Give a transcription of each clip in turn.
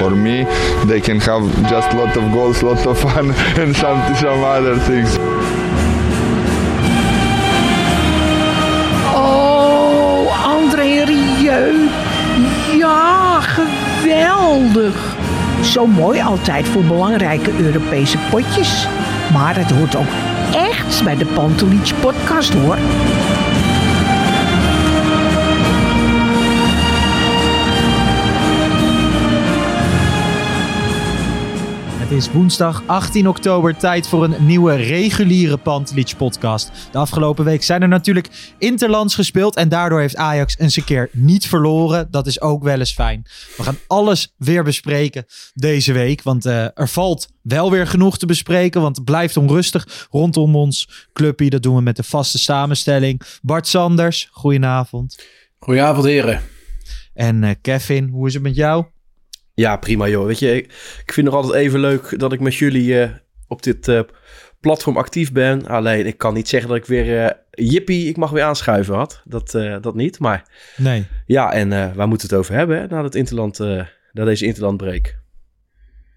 For me, they can have just lot of goals, lot of fun, and some some other things. Oh, André Rieu. Ja, geweldig. Zo mooi altijd voor belangrijke Europese potjes. Maar het hoort ook echt bij de Pantelich podcast hoor. Het is woensdag 18 oktober, tijd voor een nieuwe reguliere Pantelich podcast. De afgelopen week zijn er natuurlijk interlands gespeeld en daardoor heeft Ajax eens een keer niet verloren. Dat is ook wel eens fijn. We gaan alles weer bespreken deze week, want eh, er valt wel weer genoeg te bespreken, want het blijft onrustig rondom ons clubje. Dat doen we met de vaste samenstelling. Bart Sanders, goedenavond. Goedenavond heren. En eh, Kevin, hoe is het met jou? Ja, prima joh. Weet je, ik, ik vind het nog altijd even leuk dat ik met jullie uh, op dit uh, platform actief ben. Alleen, ik kan niet zeggen dat ik weer uh, jippie, ik mag weer aanschuiven had. Dat, dat niet, maar... Nee. Ja, en waar moeten we het over hebben hè, na, dat interland, na deze interlandbreak?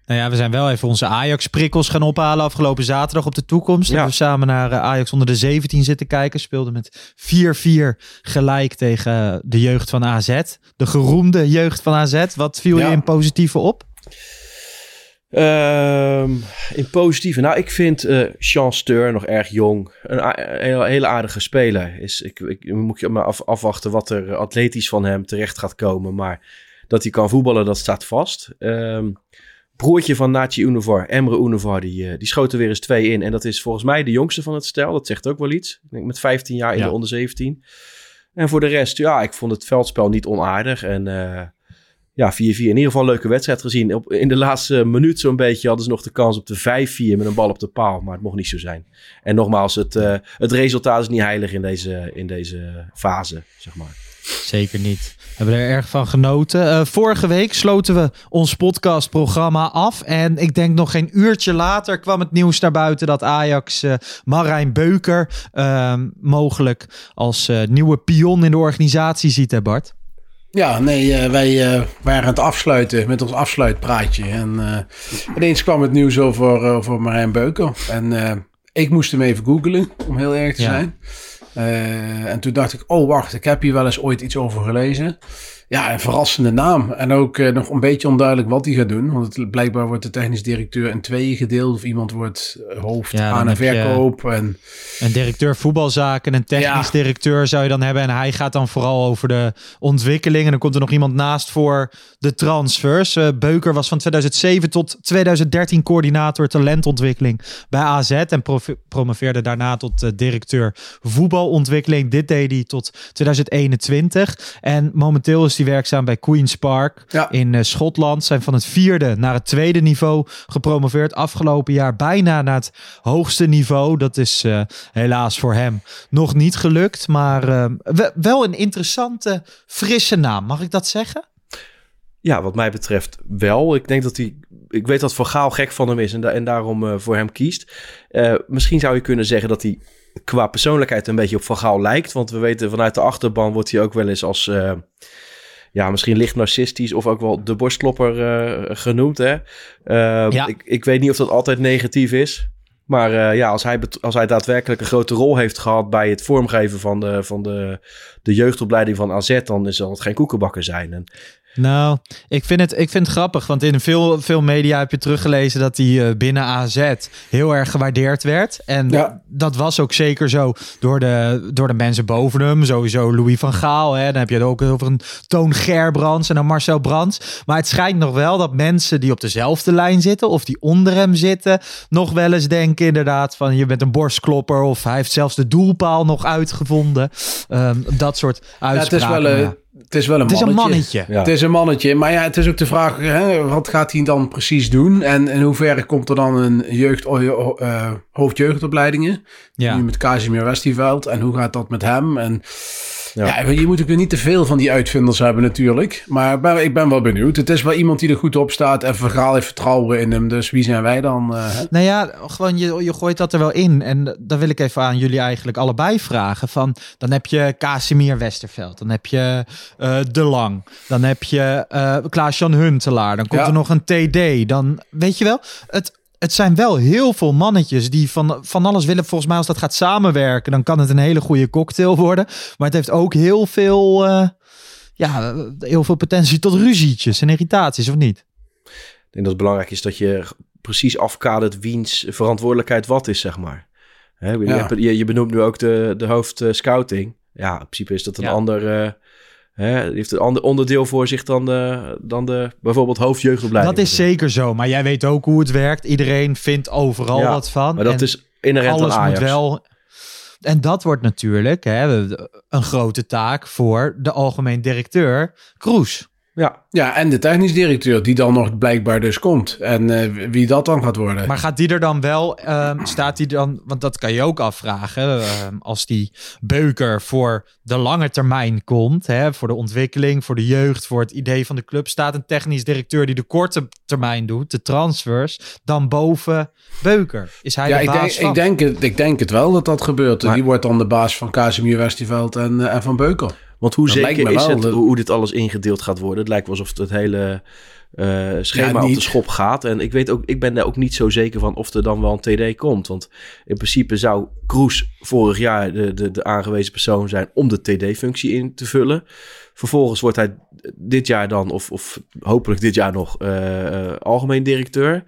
Nou ja, we zijn wel even onze Ajax-prikkels gaan ophalen afgelopen zaterdag op de toekomst. Ja. we samen naar Ajax onder de 17 zitten kijken. Speelden met 4-4 gelijk tegen de jeugd van AZ. De geroemde jeugd van AZ. Wat viel ja. je in positieve op? Um, in positieve. Nou, ik vind uh, Sean Steur nog erg jong. Een, een hele aardige speler. Is, ik, ik moet je maar af, afwachten wat er atletisch van hem terecht gaat komen. Maar dat hij kan voetballen, dat staat vast. Um, broertje van Nachi Univar, Emre Univar, die, die schoot er weer eens twee in. En dat is volgens mij de jongste van het stel. Dat zegt ook wel iets. Ik denk met 15 jaar in ja. de onder 17. En voor de rest, ja, ik vond het veldspel niet onaardig. En uh, ja, 4-4 in ieder geval een leuke wedstrijd gezien. Op, in de laatste minuut zo'n beetje hadden ze nog de kans op de 5-4 met een bal op de paal. Maar het mocht niet zo zijn. En nogmaals, het, uh, het resultaat is niet heilig in deze, in deze fase, zeg maar. Zeker niet. We hebben er erg van genoten. Uh, vorige week sloten we ons podcastprogramma af. En ik denk nog geen uurtje later kwam het nieuws naar buiten dat Ajax uh, Marijn Beuker uh, mogelijk als uh, nieuwe pion in de organisatie ziet, hè Bart? Ja, nee, wij waren aan het afsluiten met ons afsluitpraatje. En ineens kwam het nieuws over, over Marijn Beuker. En ik moest hem even googlen, om heel erg te ja. zijn. Uh, en toen dacht ik, oh wacht, ik heb hier wel eens ooit iets over gelezen. Ja, een verrassende naam. En ook uh, nog een beetje onduidelijk wat hij gaat doen. Want het, blijkbaar wordt de technisch directeur in tweeën gedeeld. Of iemand wordt hoofd ja, aan en verkoop. En... Een directeur voetbalzaken, een technisch ja. directeur zou je dan hebben. En hij gaat dan vooral over de ontwikkeling. En dan komt er nog iemand naast voor de transfers. Uh, Beuker was van 2007 tot 2013 coördinator talentontwikkeling bij AZ. En promoveerde daarna tot uh, directeur voetbalontwikkeling. Dit deed hij tot 2021. En momenteel is hij werkzaam bij Queen's Park ja. in uh, Schotland. Zijn van het vierde naar het tweede niveau gepromoveerd. Afgelopen jaar bijna naar het hoogste niveau. Dat is uh, helaas voor hem nog niet gelukt. Maar uh, wel een interessante, frisse naam. Mag ik dat zeggen? Ja, wat mij betreft wel. Ik denk dat hij. Ik weet dat Van Gaal gek van hem is en, da en daarom uh, voor hem kiest. Uh, misschien zou je kunnen zeggen dat hij qua persoonlijkheid een beetje op Van Gaal lijkt. Want we weten vanuit de achterban wordt hij ook wel eens als. Uh, ja, misschien licht narcistisch of ook wel de borstklopper uh, genoemd. Hè? Uh, ja. ik, ik weet niet of dat altijd negatief is. Maar uh, ja, als hij, als hij daadwerkelijk een grote rol heeft gehad bij het vormgeven van de, van de, de jeugdopleiding van AZ, dan zal het geen koekenbakker zijn. En nou, ik vind, het, ik vind het grappig, want in veel, veel media heb je teruggelezen dat hij uh, binnen AZ heel erg gewaardeerd werd. En ja. dat was ook zeker zo door de, door de mensen boven hem. Sowieso Louis van Gaal. Hè. Dan heb je het ook over een Toon Gerbrands en een Marcel Brands. Maar het schijnt nog wel dat mensen die op dezelfde lijn zitten of die onder hem zitten, nog wel eens denken inderdaad van je bent een borstklopper of hij heeft zelfs de doelpaal nog uitgevonden. Um, dat soort uitspraken. Ja, het is wel, uh, het is wel een Het is een mannetje. mannetje. Ja. Het is een mannetje, maar ja, het is ook de vraag, hè, wat gaat hij dan precies doen? En in hoeverre komt er dan een jeugd, oh, eh, hoofdjeugdopleidingen? Ja. Nu met Casimir Westerveld. En hoe gaat dat met hem? En Ja. ja. je moet ook weer niet te veel van die uitvinders hebben natuurlijk. Maar ik ben, ik ben wel benieuwd. Het is wel iemand die er goed op staat en Vergaal heeft vertrouwen in hem. Dus wie zijn wij dan? eh? Nou ja, gewoon je, je gooit dat er wel in. En dan wil ik even aan jullie eigenlijk allebei vragen. Van, dan heb je Casimir Westerveld. Dan heb je eh, De Lang. Dan heb je eh Klaas-Jan Huntelaar. Dan komt Ja. er nog een TD. Dan weet je wel, het, het zijn wel heel veel mannetjes die van, van alles willen. Volgens mij als dat gaat samenwerken, dan kan het een hele goede cocktail worden. Maar het heeft ook heel veel, eh, ja, heel veel potentie tot ruzietjes en irritaties, of niet? Ik denk dat het belangrijk is dat je precies afkadert wiens verantwoordelijkheid wat is, zeg maar. Hè, je, Ja. hebt- je, je benoemt nu ook de, de hoofd eh, scouting. Ja, in principe is dat een Ja. ander... eh, hè, heeft een ander onderdeel voor zich dan de, dan de bijvoorbeeld hoofdjeugdopleiding. Dat is zeker zo, maar jij weet ook hoe het werkt. Iedereen vindt overal Ja, wat van. Maar dat En is inherent aan alles Ajax. moet wel. En dat wordt natuurlijk hè, een grote taak voor de algemeen directeur Kroes. Ja, Ja, en de technisch directeur die dan nog blijkbaar dus komt. En eh, wie dat dan gaat worden. Maar gaat die er dan wel, ehm, staat die dan, want dat kan je ook afvragen, ehm, als die beuker voor de lange termijn komt, hè, voor de ontwikkeling, voor de jeugd, voor het idee van de club, staat een technisch directeur die de korte termijn doet, de transfers, dan boven beuker. Is hij ja, de ik baas denk, van? ik, denk het, ik denk het wel dat dat gebeurt. Maar- die wordt dan de baas van Casimir Westerveld en, eh, en van Beukel. Want hoe Dat zeker is wel, het hoe, dit alles ingedeeld gaat worden? Het lijkt wel alsof het hele eh, schema Ja, op de schop gaat. En ik, weet ook, ik ben daar ook niet zo zeker van of er dan wel een TD komt. Want in principe zou Kroes vorig jaar de, de, de aangewezen persoon zijn om de TD-functie in te vullen. Vervolgens wordt hij dit jaar dan, of, of hopelijk dit jaar nog, eh, eh, algemeen directeur.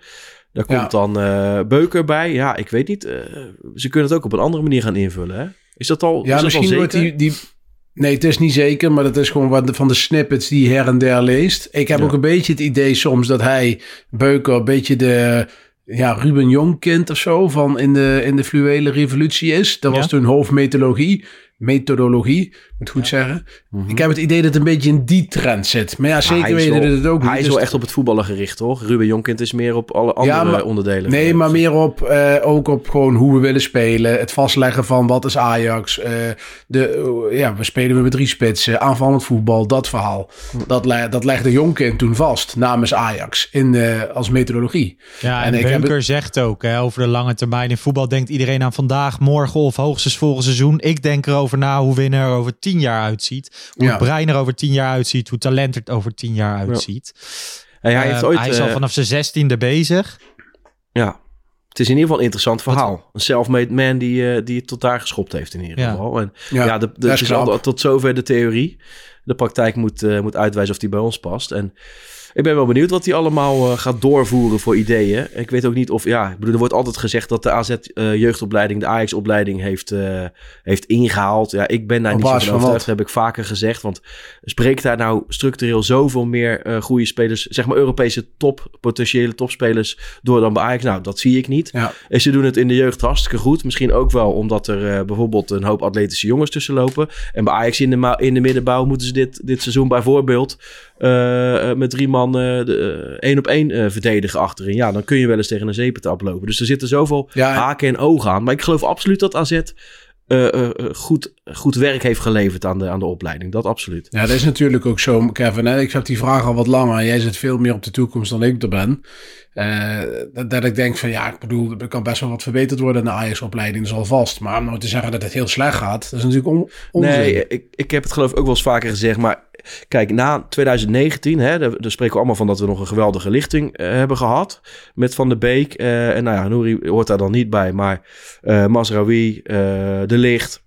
Daar komt Ja. dan eh, Beuker bij. Ja, ik weet niet. ze kunnen het ook op een andere manier gaan invullen. Hè? Is dat al, is Ja, dat misschien al wordt die, die... Nee, het is niet zeker, maar dat is gewoon wat de- van de snippets die je her en der leest. Ik heb Ja. ook een beetje het idee soms dat hij, Beuker, een beetje de ja, Ruben Jongkind of zo van in de, in de fluwele revolutie is. Dat was Ja. toen hoofdmethodologie. Methodologie, moet goed zeggen. Mhm. Ik heb het idee dat het een beetje in die trend zit. Maar ja, zeker weten wel- we het ook niet. Hij is dus- wel echt op het voetballen gericht, toch? Ruben Jonkind is meer op alle andere Ja, maar- onderdelen. Nee, maar meer op, eh, ook op gewoon hoe we willen spelen. Het vastleggen van wat is Ajax. eh, de, eh, ja, we spelen we met drie spitsen. Aanvallend voetbal, dat verhaal. Dat, le dat legde Jonkin toen vast namens Ajax in, eh, als methodologie. Ja, en, En ik heb zegt ook hè, over de lange termijn in voetbal denkt iedereen aan vandaag, morgen of hoogstens volgend seizoen. Ik denk erover na hoe winnaar er over tien jaar uitziet. Hoe Ja. het brein er over tien jaar uitziet. Hoe talent er over tien jaar uitziet. Hey, hij, heeft Eh, ooit, hij is al eh, vanaf zijn zestiende bezig. ja, het is in ieder geval een interessant verhaal. Een self-made man die, eh, die het tot daar geschopt heeft in ieder Ja. geval. En Ja, ja, de, de, dat het is is al knap. tot zover de theorie. De praktijk moet, eh, moet uitwijzen of die bij ons past. En ik ben wel benieuwd wat hij allemaal eh, gaat doorvoeren voor ideeën. Ik weet ook niet of, ja, ik bedoel, er wordt altijd gezegd dat de AZ-jeugdopleiding, de Ajax-opleiding heeft, eh, heeft ingehaald. Ja, ik ben daar Op niet zo van overtuigd, heb ik vaker gezegd. Want spreekt daar nou structureel zoveel meer eh goede spelers, zeg maar Europese top, potentiële topspelers door dan bij Ajax? Nou, dat zie ik niet. Ja. En ze doen het in de jeugd hartstikke goed. Misschien ook wel omdat er eh, bijvoorbeeld een hoop atletische jongens tussen lopen. En bij Ajax in de, in de middenbouw moeten ze dit, dit seizoen bijvoorbeeld eh, eh, met drie man eh, de, één op één verdedigen achterin. Ja, dan kun je wel eens tegen een zeepentap lopen. Dus er zitten zoveel Ja, en- haken en ogen aan. Maar ik geloof absoluut dat AZ eh, eh, eh, goed, goed werk heeft geleverd aan de, aan de opleiding. Dat absoluut. Ja, dat is natuurlijk ook zo, Kevin. Hè? Ik heb die vraag al wat langer. Jij zit veel meer op de toekomst dan ik er ben. Dat, dat ik denk van, ja, ik bedoel, er kan best wel wat verbeterd worden in de Ajax-opleiding. Dat is al vast. Maar om nou te zeggen dat het heel slecht gaat, dat is natuurlijk on onzin. Nee, ik, ik heb het geloof ik ook wel eens vaker gezegd. Maar kijk, na 2019, hè, daar, spreken we allemaal van dat we nog een geweldige lichting eh, hebben gehad. Met Van der Beek. eh, en nou ja, Nouri hoort daar dan niet bij. Maar eh Masraoui, De Licht.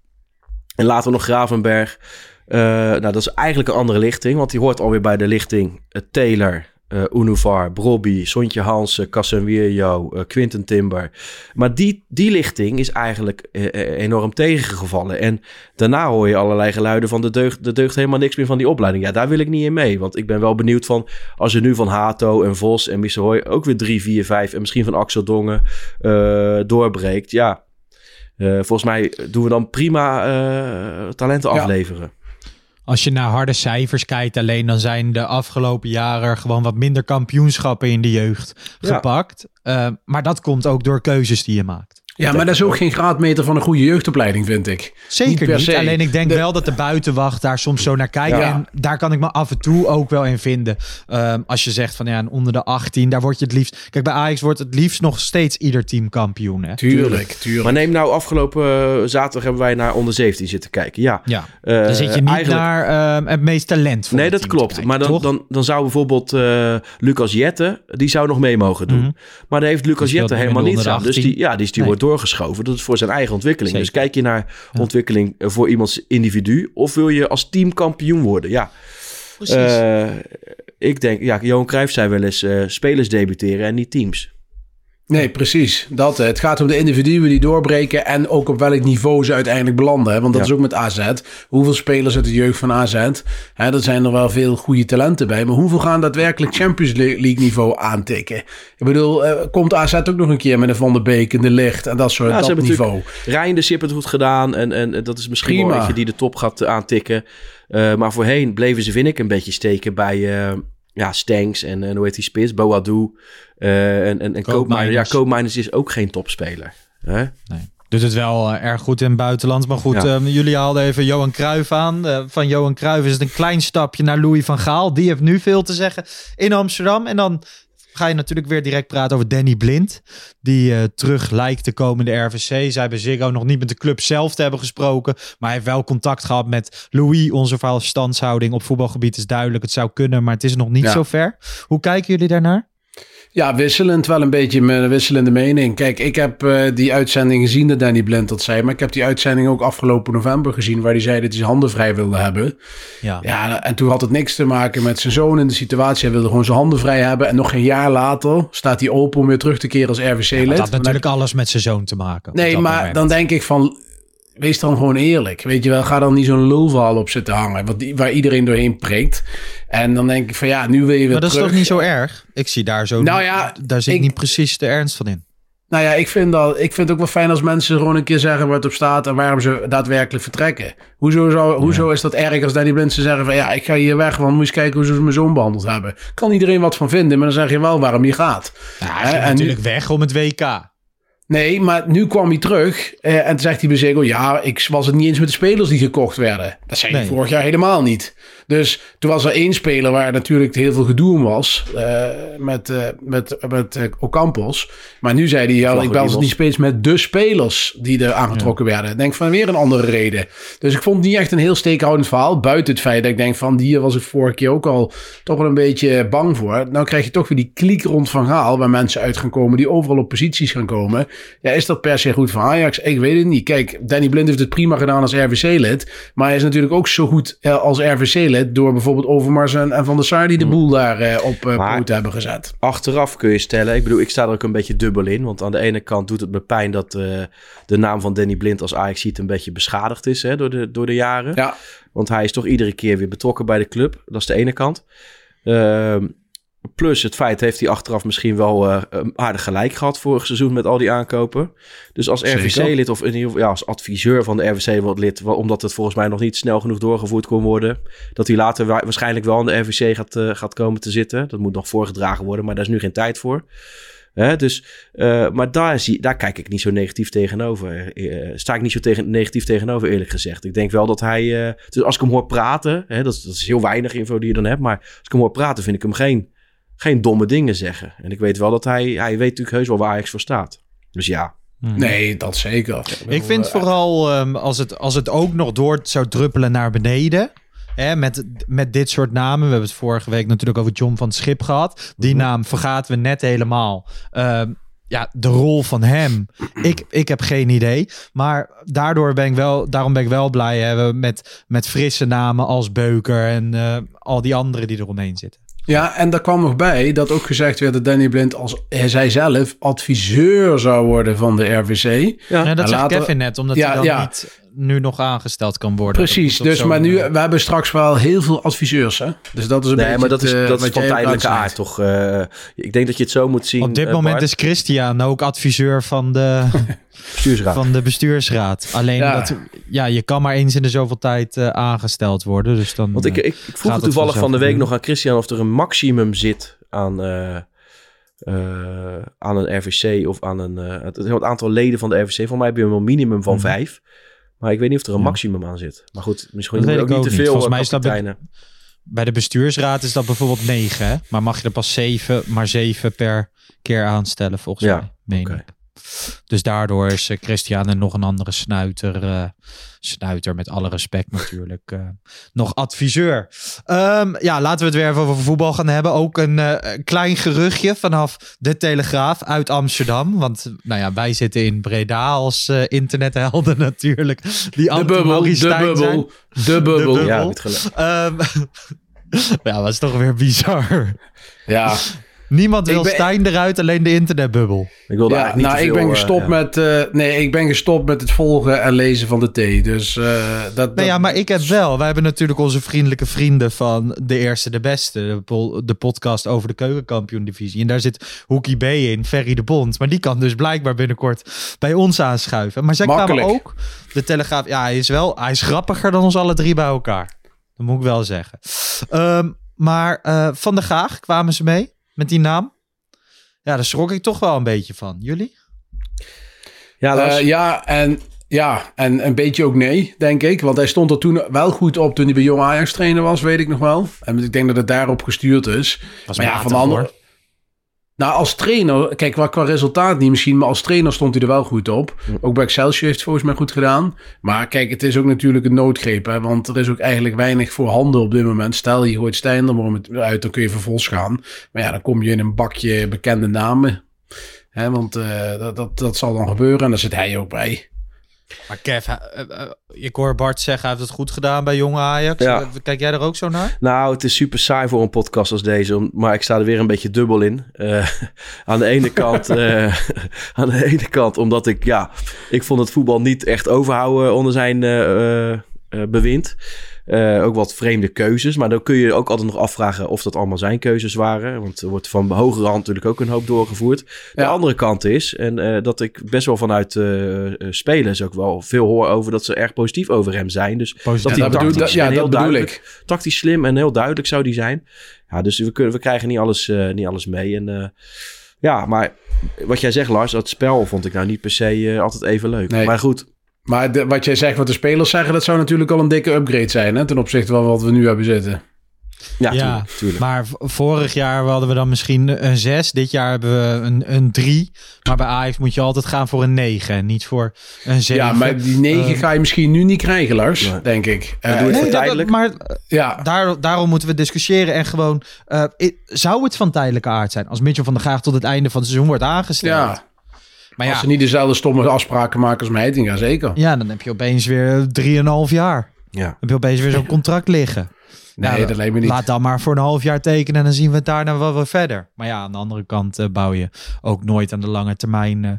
En later nog Gravenberg. Nou, dat is eigenlijk een andere lichting. Want die hoort alweer bij de lichting Taylor, eh Unuvar, Brobby, Sontje Hansen, Casemiro, eh Quinten Timber. Maar die, die lichting is eigenlijk eh, enorm tegengevallen. En daarna hoor je allerlei geluiden van de deugd, de deugt helemaal niks meer van die opleiding. Ja, daar wil ik niet in mee. Want ik ben wel benieuwd van als je nu van Hato en Vos en Misseroy ook weer 3, 4, 5 en misschien van Axel Dongen eh, doorbreekt. Ja, volgens mij doen we dan prima talenten Ja. afleveren. Als je naar harde cijfers kijkt alleen, dan zijn de afgelopen jaren gewoon wat minder kampioenschappen in de jeugd Ja. gepakt. Eh, maar dat komt ook door keuzes die je maakt. Ja, maar dat is ook geen graadmeter van een goede jeugdopleiding, vind ik. Zeker Niet niet. per se. Alleen ik denk De- wel dat de buitenwacht daar soms zo naar kijkt. Ja. En daar kan ik me af en toe ook wel in vinden. Ehm, als je zegt van ja, onder de 18, daar word je het liefst. Kijk, bij Ajax wordt het liefst nog steeds ieder team kampioen. Hè? Tuurlijk, tuurlijk. Maar neem nou, afgelopen eh, zaterdag hebben wij naar onder 17 zitten kijken. Ja, Ja. eh, Dan zit je niet eigenlijk- naar ehm, het meest talent. Nee, dat klopt. maar dan, dan, dan zou bijvoorbeeld eh, Lucas Jette, die zou nog mee mogen doen. Mhm. Maar daar heeft Lucas speelt Jette helemaal niets aan. Dus die, 18. ja, die, is- die Nee. wordt doorgeschoven. Dat is voor zijn eigen ontwikkeling. Zeker. Dus kijk je naar ontwikkeling voor iemands individu of wil je als team kampioen worden? Ja, Precies. Eh, ik denk, ja, Johan Cruijff zei wel eens eh, spelers debuteren en niet teams. Nee, precies. Dat, eh, het gaat om de individuen die doorbreken en ook op welk niveau ze uiteindelijk belanden. Hè? Want dat Ja. is ook met AZ. Hoeveel spelers uit de jeugd van AZ? Hè, er zijn er wel veel goede talenten bij. Maar hoeveel gaan daadwerkelijk Champions League niveau aantikken? Ik bedoel, eh, komt AZ ook nog een keer met een Van der Beek en de Licht en dat soort Ja, dat niveau? Rijn de Sip het goed gedaan. En, en dat is misschien wel Prima. eentje die de top gaat aantikken. Eh, maar voorheen bleven ze, vind ik, een beetje steken bij eh ja, Stanks en, en hoe heet die spits? Boadu. eh en en, en Koopmeiners. Ja, Koopmeiners. Is ook geen topspeler. Hè? Doet het wel eh, erg goed in het buitenland. Maar goed, Ja. jullie haalden even Johan Cruijff aan. Eh, van Johan Cruijff is het een klein stapje naar Louis van Gaal. Die heeft nu veel te zeggen in Amsterdam. En dan ga je natuurlijk weer direct praten over Danny Blind. Die eh, terug lijkt te komen in de RVC. Zij bij Ziggo nog niet met de club zelf te hebben gesproken. Maar hij heeft wel contact gehad met Louis. Onze verstandshouding op voetbalgebied is duidelijk. Het zou kunnen, maar het is nog niet Ja. zo ver. Hoe kijken jullie daarnaar? Ja, wisselend. Wel een beetje met een wisselende mening. Kijk, ik heb eh, die uitzending gezien dat Danny Blind dat zei. Maar ik heb die uitzending ook afgelopen november gezien... waar hij zei dat hij zijn handen vrij wilde hebben. Ja. Ja, en toen had het niks te maken met zijn zoon in de situatie. Hij wilde gewoon zijn handen vrij hebben. En nog geen jaar later staat hij open om weer terug te keren als RVC-lid. dat had natuurlijk alles met zijn zoon te maken. Nee, maar moment. dan denk ik van... Wees dan gewoon eerlijk. Weet je wel, ga dan niet zo'n lulverhaal op zitten hangen. Wat die, waar iedereen doorheen prikt. En dan denk ik van ja, nu wil je weer Maar dat terug. is toch niet zo erg? Ik zie daar zo. Nou ja, daar zit ik- niet precies de ernst van in. Nou ja, ik vind, dat, ik vind het ook wel fijn als mensen gewoon een keer zeggen wat op staat en waarom ze daadwerkelijk vertrekken. Hoezo, zou, hoezo is dat erg als Danny Blind ze zeggen van ja, ik ga hier weg, want moet eens kijken hoe ze mijn zoon behandeld hebben. Kan iedereen wat van vinden, maar dan zeg je wel waarom je gaat. Ja, hij en nu- natuurlijk weg om het WK. Nee, maar nu kwam hij terug eh, en toen zegt hij bij Ziggo, ja, ik was het niet eens met de spelers die gekocht werden. Dat zei hij Nee. vorig jaar helemaal niet. Dus toen was er één speler waar natuurlijk heel veel gedoe om was, eh, met, eh, met, met eh, Ocampos. Maar nu zei hij, ja, ik bel ze los. niet steeds met de spelers die er aangetrokken werden. Ik denk van weer een andere reden. Dus ik vond het niet echt een heel steekhoudend verhaal, buiten het feit dat ik denk van, die was ik vorige keer ook al toch wel een beetje bang voor. Nou krijg je toch weer die kliek rond Van Gaal, waar mensen uit gaan komen die overal op posities gaan komen. Ja, is dat per se goed voor Ajax? Ik weet het niet. Kijk, Danny Blind heeft het prima gedaan als RVC-lid. Maar hij is natuurlijk ook zo goed als RVC-lid door bijvoorbeeld Overmars en, en Van der Sar die de boel daar eh, op eh Maar- poot hebben gezet. Achteraf kun je stellen, ik bedoel, ik sta er ook een beetje dubbel in. Want aan de ene kant doet het me pijn dat eh, de naam van Danny Blind als ajax een beetje beschadigd is hè, door, de, door de jaren. Ja, Want hij is toch iedere keer weer betrokken bij de club. Dat is de ene kant. Ehm, plus het feit heeft hij achteraf misschien wel een aardig gelijk gehad vorig seizoen met al die aankopen. Dus als. RVC-lid of in ieder geval ja, als adviseur van de RVC wordt lid, omdat het volgens mij nog niet snel genoeg doorgevoerd kon worden, dat hij later wa- waarschijnlijk wel in de RVC gaat, eh, gaat komen te zitten. Dat moet nog voorgedragen worden, maar daar is nu geen tijd voor. Hè, dus, maar daar, zie, daar kijk ik niet zo negatief tegenover. Eh, sta ik niet zo tegen, negatief tegenover, eerlijk gezegd. Ik denk wel dat hij. dus als ik hem hoor praten, hè, dat, is, dat is heel weinig info die je dan hebt. Maar als ik hem hoor praten, vind ik hem geen, geen domme dingen zeggen. En ik weet wel dat hij. Hij weet natuurlijk heus wel waar Ajax voor staat. Dus ja. nee, dat zeker. Ik vind eh, vooral ehm, als, het, als het ook nog door zou druppelen naar beneden. Hè, met, met dit soort namen. We hebben het vorige week natuurlijk over John van Schip gehad. Die naam vergaten we net helemaal. Ehm, ja, de rol van hem. Ik, ik heb geen idee. Maar daardoor ben ik wel, daarom ben ik wel blij hè, met, met frisse namen als Beuker en eh, al die anderen die eromheen zitten. Ja, en daar kwam nog bij dat ook gezegd werd dat Danny Blind als hij zei zelf adviseur zou worden van de RVC. Ja, Ja, dat en zegt later- Kevin net, omdat Ja, hij dan ja. niet, nu nog aangesteld kan worden. Precies, dus maar nu, we hebben straks wel heel veel adviseurs, hè? Dus dat is een Nee, beetje maar dat is, het, eh, dat is van tijdelijke aard, toch? Eh, ik denk dat je het zo moet zien. Op dit eh, moment Bart. is Christian ook adviseur van de, bestuursraad. van de bestuursraad. Alleen Ja. dat, ja, je kan maar eens in de zoveel tijd aangesteld worden. Dus dan, Want ik, ik, ik vroeg het toevallig van de week nog aan Christian of er een maximum zit aan, eh, eh, aan een RVC of aan een... eh, het, het aantal leden van de RVC. Voor mij heb je een minimum van Mhm. vijf. Maar ik weet niet of er een maximum aan zit. Maar goed, misschien Dat weet ook niet te veel Volgens eh, mij is dat kapiteinen. bij de bestuursraad is dat bijvoorbeeld negen. Hè? Maar mag je er pas zeven, maar zeven per keer aanstellen volgens Ja, mij. Meen oké. ik. Dus daardoor is eh, Christian en nog een andere snuiter. eh, snuiter met alle respect natuurlijk. eh, nog adviseur. Ehm, ja, laten we het weer even over voetbal gaan hebben. Ook een eh, klein geruchtje vanaf de Telegraaf uit Amsterdam. Want nou ja, wij zitten in Breda als internethelden natuurlijk. Die De bubbel, de Stijn zijn. bubbel, de bubbel. bubbel. Ja, niet gelijk. Ehm, ja, dat is toch weer bizar. Ja, Niemand wil ben- Stijn eruit, alleen de internetbubbel. Ik wilde ja eigenlijk niet nou, te ik veel, ben eh, gestopt ja. met... eh, nee, ik ben gestopt met het volgen en lezen van de thee. Dus eh, dat... Nou dat- ja, maar ik heb wel. Wij hebben natuurlijk onze vriendelijke vrienden van De Eerste de Beste. De, de podcast over de keukenkampioen-divisie. En daar zit Hoekie B in, Ferry de Bond. Maar die kan dus blijkbaar binnenkort bij ons aanschuiven. Maar zij Makkelijk. kwamen ook... De Telegraaf, ja, hij is wel... Hij is grappiger dan ons alle drie bij elkaar. Dat moet ik wel zeggen. Ehm, maar eh, Van der Gaag kwamen ze mee met die naam. Ja, daar schrok ik toch wel een beetje van. Jullie? Ja, Lars. Eh, ja, en, ja, en een beetje ook nee, denk ik. Want hij stond er toen wel goed op toen hij bij Jong Ajax trainer was, weet ik nog wel. En ik denk dat het daarop gestuurd is. Was maar ja, van de andere... Nou, als trainer, kijk, qua, qua resultaat niet misschien, maar als trainer stond hij er wel goed op. Ook bij Excelsior heeft het volgens mij goed gedaan. Maar kijk, het is ook natuurlijk een noodgreep, hè, want er is ook eigenlijk weinig voor handen op dit moment. Stel, je gooit Stijn er uit, dan kun je vervolgens gaan. Maar ja, dan kom je in een bakje bekende namen. Hè, want eh, dat, dat, dat zal dan gebeuren en daar zit hij ook bij. Maar Kev, hij- eh, eh, ik hoor Bart zeggen, hij heeft het goed gedaan bij jonge Ajax. Ja. Eh, Kijk jij er ook zo naar? Nou, het is super saai voor een podcast als deze. Maar ik sta er weer een beetje dubbel in. Eh, aan de ene kant, eh, aan de ene kant, omdat ik, ja, ik vond het voetbal niet echt overhouden onder zijn eh, eh, eh, bewind. Eh, ook wat vreemde keuzes. Maar dan kun je ook altijd nog afvragen of dat allemaal zijn keuzes waren. Want er wordt van hogere hand natuurlijk ook een hoop doorgevoerd. De Ja. andere kant is, en eh, dat ik best wel vanuit eh, eh, spelers ook wel veel hoor over dat ze erg positief over hem zijn. Dus Positief. dat Ja, hij bedoel, tactisch dat, ja, heel dat bedoel duidelijk ik. tactisch slim en heel duidelijk zou die zijn. Ja, dus we, kunnen, we krijgen niet alles, eh, niet alles mee. En eh, ja, maar wat jij zegt, Lars, dat spel vond ik nou niet per se altijd even leuk. Nee. Maar goed, Maar de- wat jij zegt, wat de spelers zeggen, dat zou natuurlijk al een dikke upgrade zijn. Hè, ten opzichte van wat we nu hebben zitten. ja, Ja, tuurlijk, tuurlijk. Maar vorig jaar hadden we dan misschien een 6. Dit jaar hebben we een, een 3. Maar bij Ajax moet je altijd gaan voor een 9. en Niet voor een 7. Ja, maar die negen Eh, ga je misschien nu niet krijgen, Lars. Nee. Denk ik. Eh, doe het Nee, voor dat- tijdelijk. maar ja, daar, daarom moeten we discussiëren. En gewoon, eh, zou het van tijdelijke aard zijn? Als Mitchell van der Graag tot het einde van het seizoen wordt aangesteld. ja. Maar ja, Als ze niet dezelfde stomme afspraken maken als Heitinga, zeker. ja, dan heb je opeens weer 3,5 jaar. Dan ja. heb je opeens weer zo'n contract liggen. Nee, Ja, dat lijkt me niet. Laat dan maar voor een half jaar tekenen en dan zien we het daarna wel weer verder. Maar ja, aan de andere kant eh, bouw je ook nooit aan de lange termijn eh,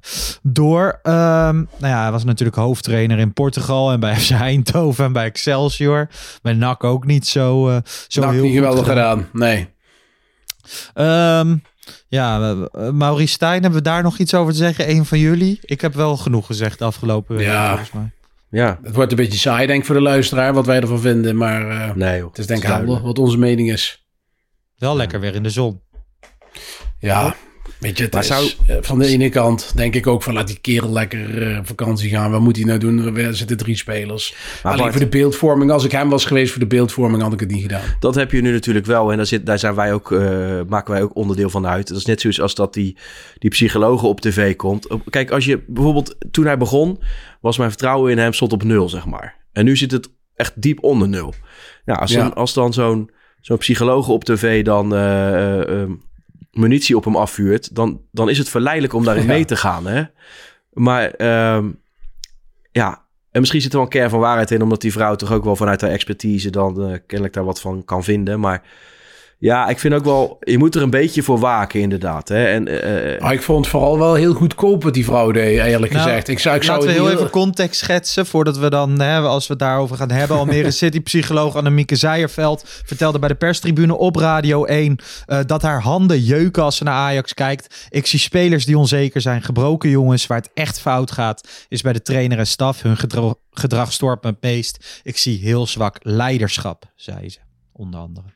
door. Ehm, nou ja, hij was natuurlijk hoofdtrainer in Portugal en bij FC Eindhoven en bij Excelsior. Bij NAC ook niet zo, eh zo Nou, heel niet goed geweldig gedaan. Nee. Ehm, ja, Maurice Stijn, hebben we daar nog iets over te zeggen? Een van jullie? Ik heb wel genoeg gezegd de afgelopen week, Ja. volgens mij. ja. Het wordt een beetje saai, denk ik, voor de luisteraar, wat wij ervan vinden. Maar eh, Nee joh. het is denk ik wat onze mening is. Wel lekker weer in de zon. Ja, weet je, het Maar is, zou- van de ene kant denk ik ook van laat die kerel lekker eh, vakantie gaan. Wat moet hij nou doen? Er zitten drie spelers. Maar Alleen Bart, voor de beeldvorming, als ik hem was geweest voor de beeldvorming, had ik het niet gedaan. dat heb je nu natuurlijk wel. En daar, zit, daar zijn wij ook, eh, maken wij ook onderdeel van uit. Dat is net zoals als dat die, die psychologen op tv komt. Kijk, als je bijvoorbeeld toen hij begon, was mijn vertrouwen in hem stond op nul, zeg maar. En nu zit het echt diep onder nul. Ja, als, Ja. Dan, als dan zo'n zo'n psycholoog op tv dan eh, munitie op hem afvuurt, dan, dan is het verleidelijk om daarin Ja. mee te gaan. Hè? Maar ehm, ja, en misschien zit er wel een kern van waarheid in, omdat die vrouw toch ook wel vanuit haar expertise dan eh, kennelijk daar wat van kan vinden. Maar Ja, ik vind ook wel, je moet er een beetje voor waken inderdaad. Hè? En, uh, maar ik vond het vooral wel heel goedkoop wat die vrouw deed, eerlijk Nou, gezegd. Ik zou, ik zou Laten we het heel even context schetsen voordat we dan, hè, als we het daarover gaan hebben. Almere City-psycholoog Annemieke Zijerveld vertelde bij de perstribune op Radio 1 eh, dat haar handen jeuken als ze naar Ajax kijkt. Ik zie spelers die onzeker zijn, gebroken jongens. Waar het echt fout gaat, is bij de trainer en staf. Hun gedro- gedrag stoort me het meest. Ik zie heel zwak leiderschap, zei ze, onder andere.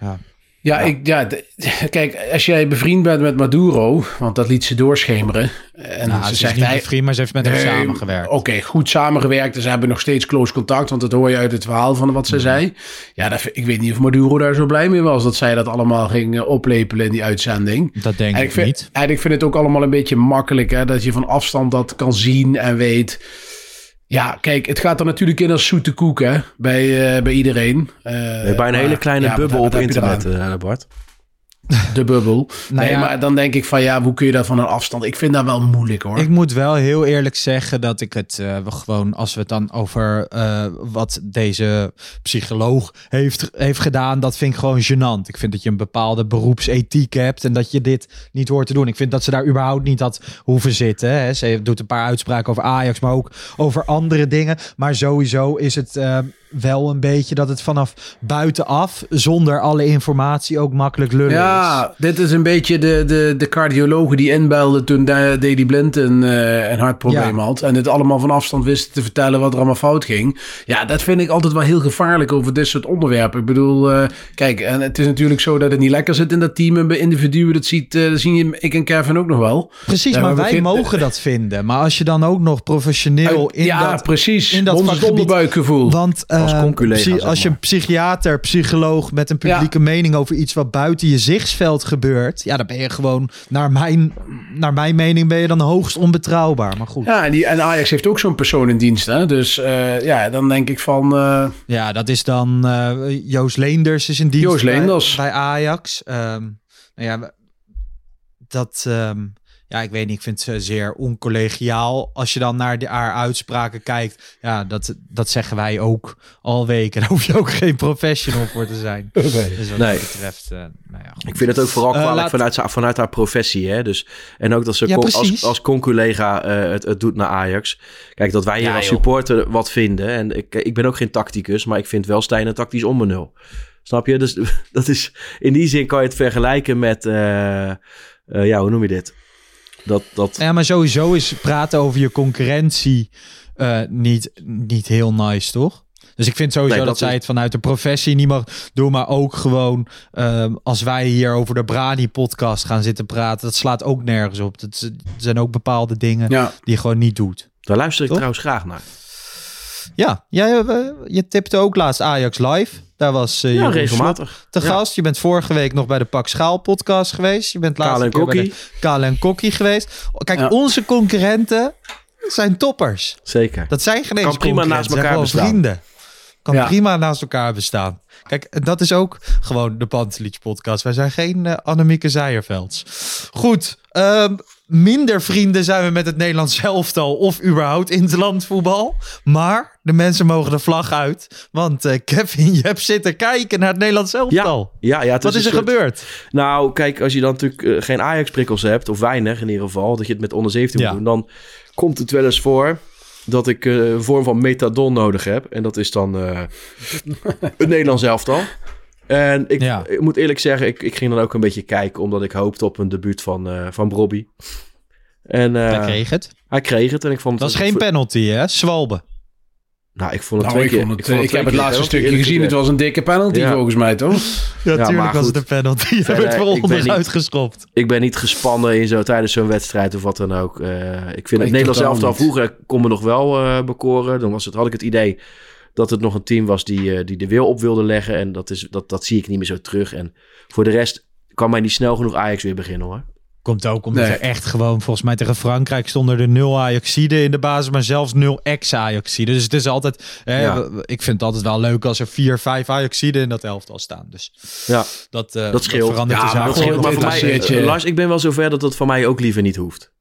Ja. Ja, Ik, ja kijk, als jij bevriend bent met Maduro, want dat liet ze doorschemeren. En Nou, ze, ze is zegt niet bevriend, maar ze heeft met hem Nee, samengewerkt. Oké, goed samengewerkt. En ze hebben nog steeds close contact, want dat hoor je uit het verhaal van wat ze zei. Ja, dat, ik weet niet of Maduro daar zo blij mee was dat zij dat allemaal ging oplepelen in die uitzending. Dat denk En ik ik vind, niet. En ik vind het ook allemaal een beetje makkelijk, hè, dat je van afstand dat kan zien en weet. Ja, kijk, het gaat er natuurlijk in als zoete koek, hè, bij, eh, bij iedereen. Eh, bij een hele kleine ja, bubbel wat op internet, eh, Bart. De bubbel. Nou nee, ja. maar dan denk ik van, ja, hoe kun je dat van een afstand? Ik vind dat wel moeilijk, hoor. Ik moet wel heel eerlijk zeggen dat ik het eh, gewoon, als we het dan over eh, wat deze psycholoog heeft, heeft gedaan, dat vind ik gewoon gênant. Ik vind dat je een bepaalde beroepsethiek hebt en dat je dit niet hoort te doen. Ik vind dat ze daar überhaupt niet had hoeven zitten. Hè. Ze doet een paar uitspraken over Ajax, maar ook over andere dingen. Maar sowieso is het eh, wel een beetje dat het vanaf buitenaf, zonder alle informatie, ook makkelijk lullen is. Ja, dit is een beetje de, de, de cardiologen die inbelden toen Daley Blind een, eh, een hartprobleem Ja. had. En het allemaal van afstand wisten te vertellen wat er allemaal fout ging. Ja, dat vind ik altijd wel heel gevaarlijk over dit soort onderwerpen. Ik bedoel, eh, kijk, en het is natuurlijk zo dat het niet lekker zit in dat team. En bij individuen, dat ziet, eh, dat zien je, ik en Kevin ook nog wel. Precies, maar wij mogen dat vinden. Maar als je dan ook nog professioneel in ja, dat... precies. in dat Ons vakgebied- onderbuikgevoel. Want Als eh, conculega, psy- zeg als je een psychiater, psycholoog met een publieke mening over iets wat buiten je zichtsveld gebeurt, ja, dan ben je gewoon, naar mijn, naar mijn mening, ben je dan hoogst onbetrouwbaar. Maar goed, ja, Ja, en, die, en Ajax heeft ook zo'n persoon in dienst. Hè? Dus eh, ja, dan denk ik van... eh, dat is dan eh, Joost Leenders is in dienst Joost bij- Leenders. Bij, Ajax. Ehm, nou ja, dat, ehm, ja, ik weet niet, ik vind het zeer oncollegiaal. Als je dan naar de, haar uitspraken kijkt, ja, dat, dat zeggen wij ook al weken. Daar hoef je ook geen professional voor te zijn. Dus wat Nee. dat betreft, eh, nou ja, goed. Ik vind het ook vooral Eh, kwalijk laat- vanuit, vanuit haar professie. Hè? Dus, en ook dat ze Ja, als, als conculega eh, het, het doet naar Ajax. Kijk, dat wij hier Ja, als joh. supporter wat vinden. En ik, ik ben ook geen tacticus, maar ik vind wel Stijn een tactisch onbenul. Snap je? Dus dat is, in die zin kan je het vergelijken met... eh, eh, ja, hoe noem je dit? Dat, dat, Ja, maar sowieso is praten over je concurrentie eh, niet, niet heel nice, toch? Dus ik vind sowieso Nee, dat, dat zij het vanuit de professie niet mag doen, maar ook gewoon ehm, als wij hier over de Brani-podcast gaan zitten praten, dat slaat ook nergens op. Dat zijn ook bepaalde dingen ja. die je gewoon niet doet. daar luister ik Toch? trouwens graag naar. Ja, jij, je tipte ook laatst Ajax Live. Daar was eh Ja, regelmatig. Te gast. Je bent vorige week nog bij de Pak Schaal podcast geweest. Je bent laatst keer bij. Kale en Kokkie geweest. Kijk, onze concurrenten zijn toppers. Zeker. Dat zijn geen eens prima naast elkaar bestaan. vrienden. Kan Ja. prima naast elkaar bestaan. Kijk, dat is ook gewoon de Pantelic podcast. Wij zijn geen eh, Annemieke Zijervelds. Goed, ehm, minder vrienden zijn we met het Nederlands elftal of überhaupt interlandvoetbal. Maar de mensen mogen de vlag uit. Want eh, Kevin, je hebt zitten kijken naar het Nederlands elftal. Ja, ja, het Wat is er soort- gebeurd? Nou, kijk, als je dan natuurlijk eh, geen Ajax-prikkels hebt, of weinig in ieder geval, dat je het met onder 17 Ja. moet doen, dan komt het wel eens voor dat ik eh, een vorm van metadon nodig heb. En dat is dan het Nederlands elftal. En ik, Ja. ik moet eerlijk zeggen, ik, ik ging dan ook een beetje kijken, omdat ik hoopte op een debuut van, eh van Brobby. En eh, Hij kreeg het. hij kreeg het en ik vond Dat het... is geen penalty, hè? Zwalbe. Nou, ik vond het Nou, twee ik, keer... vond het, vond ik twee heb het laatste stukje gezien. Het was een dikke penalty Ja. volgens mij, toch? Ja, maar tuurlijk was het een penalty. Dat Verder, werd voor onderuit geschopt. Ik ben niet gespannen in zo tijdens zo'n wedstrijd of wat dan ook. Eh, ik vind het Nederlands elftal vroeger kon me nog wel eh, bekoren. Dan was het, had ik het idee dat het nog een team was die, eh, die de wil op wilde leggen. En dat, is, dat, dat zie ik niet meer zo terug. En voor de rest kan mij niet snel genoeg Ajax weer beginnen hoor. Komt ook omdat Nee. er echt gewoon, volgens mij tegen Frankrijk stonden er nul Ajaxiden in de basis, maar zelfs nul ex-Ajaxiden. Dus het is altijd, hè, Ja. w- ik vind het altijd wel leuk als er vier, vijf Ajaxiden in dat elftal staan. Dus Ja, dat, eh, dat scheelt. verandert Ja, de maar zaak. dat Dat scheelt scheelt, maar voor mij, Lars, ik ben wel zover dat dat voor mij ook liever niet hoeft.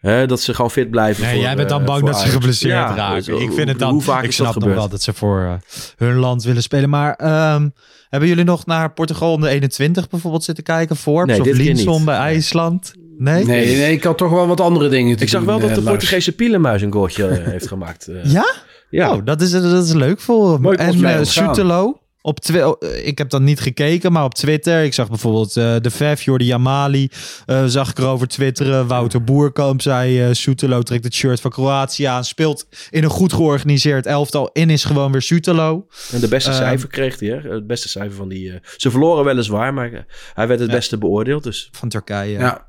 Hè, dat ze gewoon fit blijven. Nee, voor, jij bent dan eh, bang dat ze geblesseerd Ja, raken. dus, ik vind het dan. Hoe vaak ik snap nog wel dat ze voor eh, hun land willen spelen. Maar ehm, hebben jullie nog naar Portugal onder 21 bijvoorbeeld zitten kijken? Forbes Nee, of dit keer Linson bij IJsland? Nee? Nee, nee, ik had toch wel wat andere dingen te Ik zag wel dat eh, de Lars. Portugese pielenmuis een goaltje heeft gemaakt. Ja? ja. Oh, dat is, dat is leuk voor hem. Mooi En uh. Sutelo. Op oh, eh, ik heb dan niet gekeken, maar op Twitter. Ik zag bijvoorbeeld eh, de Vef, Jordi Jamali. eh, zag ik erover twitteren. Wouter Boerkamp zei: eh Sutelo trekt het shirt van Kroatië aan. Speelt in een goed georganiseerd elftal. In is gewoon weer Sutelo. En de beste Ehm, cijfer kreeg hij, hè? Het beste cijfer van die... eh, ze verloren weliswaar, maar hij werd het Ja. beste beoordeeld. Dus Van Turkije. Ja.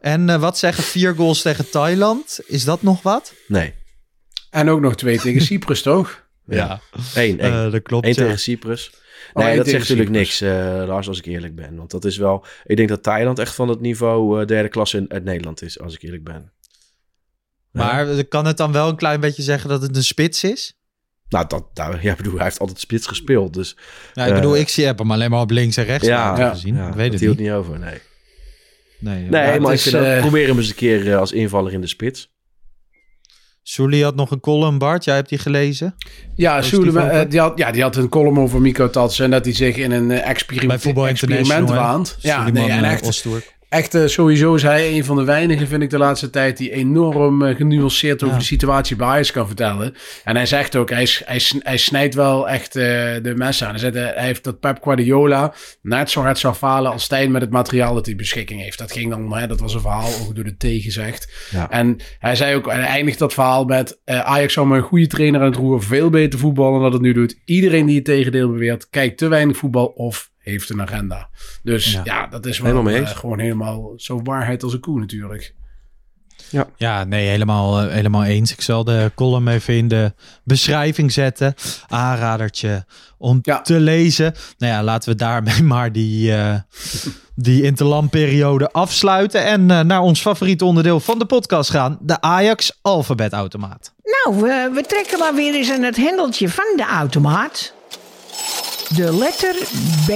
En eh, wat zeggen vier goals tegen Thailand? Is dat nog wat? nee. En ook nog twee tegen Cyprus, toch? Ja. Eén, één. Eh, dat klopt. Eén ja. tegen Cyprus. Oh, Nee, dat zegt natuurlijk niks, eh, Lars, als ik eerlijk ben. Want dat is wel... Ik denk dat Thailand echt van het niveau eh, derde klasse in, uit Nederland is, als ik eerlijk ben. Maar kan het dan wel een klein beetje zeggen dat het een spits is? Nou, dat, nou, ja, ik bedoel, hij heeft altijd spits gespeeld. Dus Ja, ik bedoel, ik zie heb hem alleen maar op links en rechts ja, ja, ja, gezien. ja, ik weet dat het hield niet. niet over, nee. Nee, maar ik is, vind eh, probeer hem eens een keer als invaller in de spits. Sully had nog een column, Bart. Jij hebt die gelezen? Ja, eh, die, had, ja, die had een column over Miko Tats en dat hij zich in een eh, experiment, experiment waant. Ja, nee, en eh, echt. Echt eh, sowieso is hij een van de weinigen, vind ik de laatste tijd, die enorm eh, genuanceerd over Ja. de situatie bij Ajax kan vertellen. En hij zegt ook, hij, hij, hij snijdt wel echt eh, de mensen aan. Hij, zegt, hij heeft dat Pep Guardiola net zo hard zou falen als Stijn met het materiaal dat hij beschikking heeft. Dat ging dan, hè, dat was een verhaal, ook door de T gezegd. Ja. En hij zei ook, en hij eindigt dat verhaal met... Ajax zou met een goede trainer aan het roer veel beter voetballen dan dat het nu doet. Iedereen die het tegendeel beweert, kijkt te weinig voetbal of heeft een agenda. Dus Ja. ja, dat is wel Helemaal mee eh, gewoon helemaal zo waarheid als een koe natuurlijk. Ja, nee, helemaal, eh, helemaal eens. Ik zal de column even in de beschrijving zetten. Aanradertje om Ja. te lezen. Nou ja, laten we daarmee maar die, eh die interlandperiode afsluiten. En eh, naar ons favoriete onderdeel van de podcast gaan. De Ajax alfabetautomaat. Nou, we, we trekken maar weer eens aan het hendeltje van de automaat. De letter B.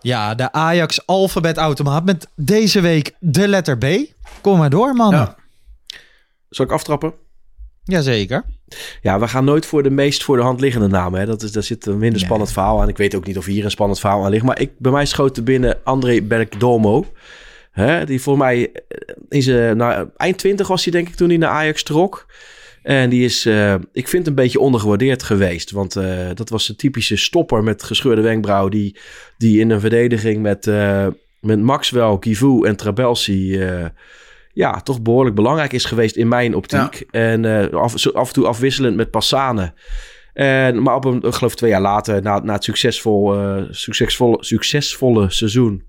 Ja, de Ajax alfabetautomaat met deze week de letter B. Kom maar door, man. Ja. Zal ik aftrappen? Jazeker. Ja, we gaan nooit voor de meest voor de hand liggende namen. Hè. Dat is, daar zit een minder Nee. spannend verhaal aan. Ik weet ook niet of hier een spannend verhaal aan ligt. Maar ik, bij mij schoot er binnen André Bergdomo. Hè, die voor mij eh, in zijn nou, eind 20 was hij denk ik toen hij naar Ajax trok. En die is, eh, ik vind, een beetje ondergewaardeerd geweest. Want eh, dat was een typische stopper met gescheurde wenkbrauw. Die, die in een verdediging met, eh, met Maxwell, Kivu en Trabelsi... ja, toch behoorlijk belangrijk is geweest in mijn optiek. En af, af en toe afwisselend met Passane. En, maar op een, ik geloof twee jaar later, na, na het succesvol, succesvolle, succesvolle seizoen...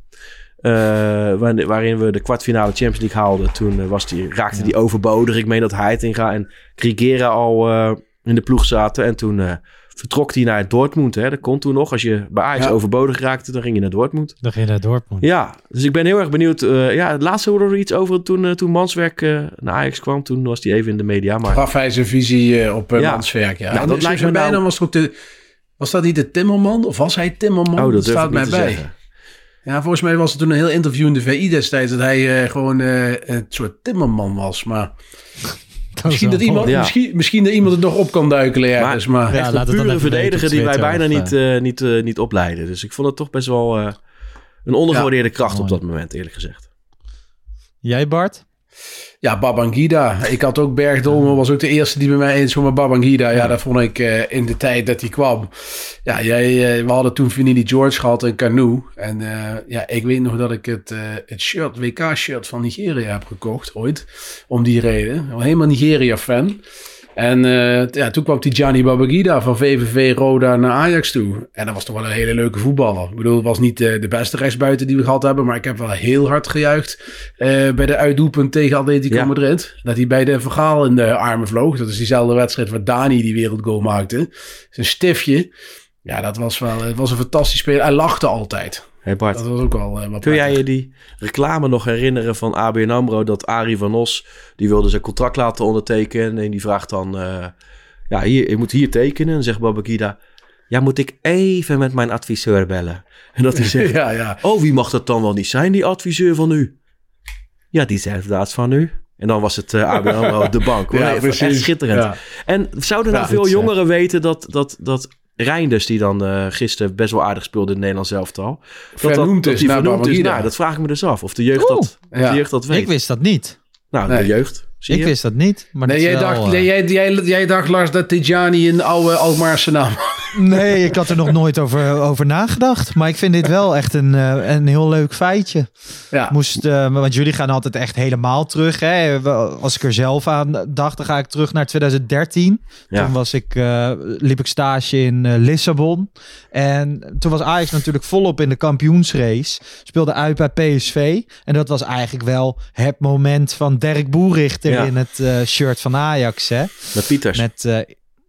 eh, waarin, waarin we de kwartfinale Champions League haalden... toen eh, was die, raakte die overbodig. Ik meen dat Heitinga en Krigera al eh, in de ploeg zaten. En toen eh, vertrok hij naar Dortmund. Hè. Dat kon toen nog. Als je bij Ajax Ja. overbodig raakte, dan ging je naar Dortmund. Dan ging je naar Dortmund. Ja, dus ik ben heel erg benieuwd. eh, ja, het laatste hoorde er iets over toen, toen Manswerk eh, naar Ajax kwam. Toen was hij even in de media. Maar Gaf hij zijn visie eh, op uh, Ja. Manswerk. Ja. Nou, dat dus lijkt me nou- bijnaam was de... Was dat niet de Timmerman? Of was hij Timmerman? oh, dat durf staat ik mij bij. zeggen. Ja, volgens mij was het toen een heel interview in de VI destijds... dat hij eh, gewoon eh, een soort Timmerman was. Maar misschien, dat iemand, Ja. misschien, misschien dat iemand het nog op kan duikelen ergens. Maar, Ja, Echt laat een het dan pure verdediger die wij bijna of, niet, eh, niet, niet opleiden. Dus ik vond het toch best wel eh, een ondergewaardeerde kracht op dat moment, eerlijk gezegd. Jij, Bart? Ja, Babangida. Ik had ook Bergdolme, was ook de eerste die bij mij eens maar Babangida. Ja, dat vond ik eh, in de tijd dat hij kwam. Ja, jij, eh, we hadden toen Vanini George gehad en Canoe. En eh, ja, ik weet nog dat ik het, het shirt, WK-shirt van Nigeria heb gekocht ooit. Om die reden. Ik helemaal Nigeria-fan. En eh, ja, toen kwam Tijani Babangida van VVV Roda naar Ajax toe. En dat was toch wel een hele leuke voetballer. Ik bedoel, het was niet eh, de beste rechtsbuiten die we gehad hebben. Maar ik heb wel heel hard gejuicht eh, bij de uitdoelpunt tegen Atletico Ja. Madrid. Dat hij bij de vergaal in de armen vloog. Dat is diezelfde wedstrijd waar Dani die wereldgoal maakte. Zijn stiftje. Ja, dat was wel het was een fantastisch speler. Hij lachte altijd. Hey Bart, Dat was ook wel eh, wat kun jij je die reclame nog herinneren van ABN AMRO... dat Arie van Os, die wilde zijn contract laten ondertekenen... en die vraagt dan, eh, ja, hier, je moet hier tekenen. En zegt Babakida, ja, moet ik even met mijn adviseur bellen? En dat hij zegt, Ja, ja. oh, wie mag dat dan wel niet zijn, die adviseur van u? Ja, die zei inderdaad van nu. En dan was het uh, ABN AMRO de bank. Hoor. Ja, Echt schitterend. Ja. En zouden nou Ja, veel eh, jongeren weten dat, dat, dat Reinders, die dan eh, gisteren best wel aardig speelde in het Nederlands elftal, dat, dat, Vernoemd dat is die naar vernoemd is. Nou, dat vraag ik me dus af. Of de jeugd, dat, Ja. de jeugd dat weet. Ik wist dat niet. nou, Nee. de jeugd. Zie Ik je? wist dat niet. Maar Nee, jij wel, dacht, eh, nee, jij, jij, jij dacht, Lars, dat Tijani een oude Alkmaarse naam Nee, ik had er nog nooit over, over nagedacht. Maar ik vind dit wel echt een, eh, een heel leuk feitje. Ja. Moest, eh, want jullie gaan altijd echt helemaal terug. Hè? Als ik er zelf aan dacht, dan ga ik terug naar 2013. Ja. Toen was ik, eh, liep ik stage in eh, Lissabon. En toen was Ajax natuurlijk volop in de kampioensrace. Speelde uit bij PSV. En dat was eigenlijk wel het moment van Dirk Boerichter Ja. in het eh, shirt van Ajax. Hè? Met Pieters. Met eh,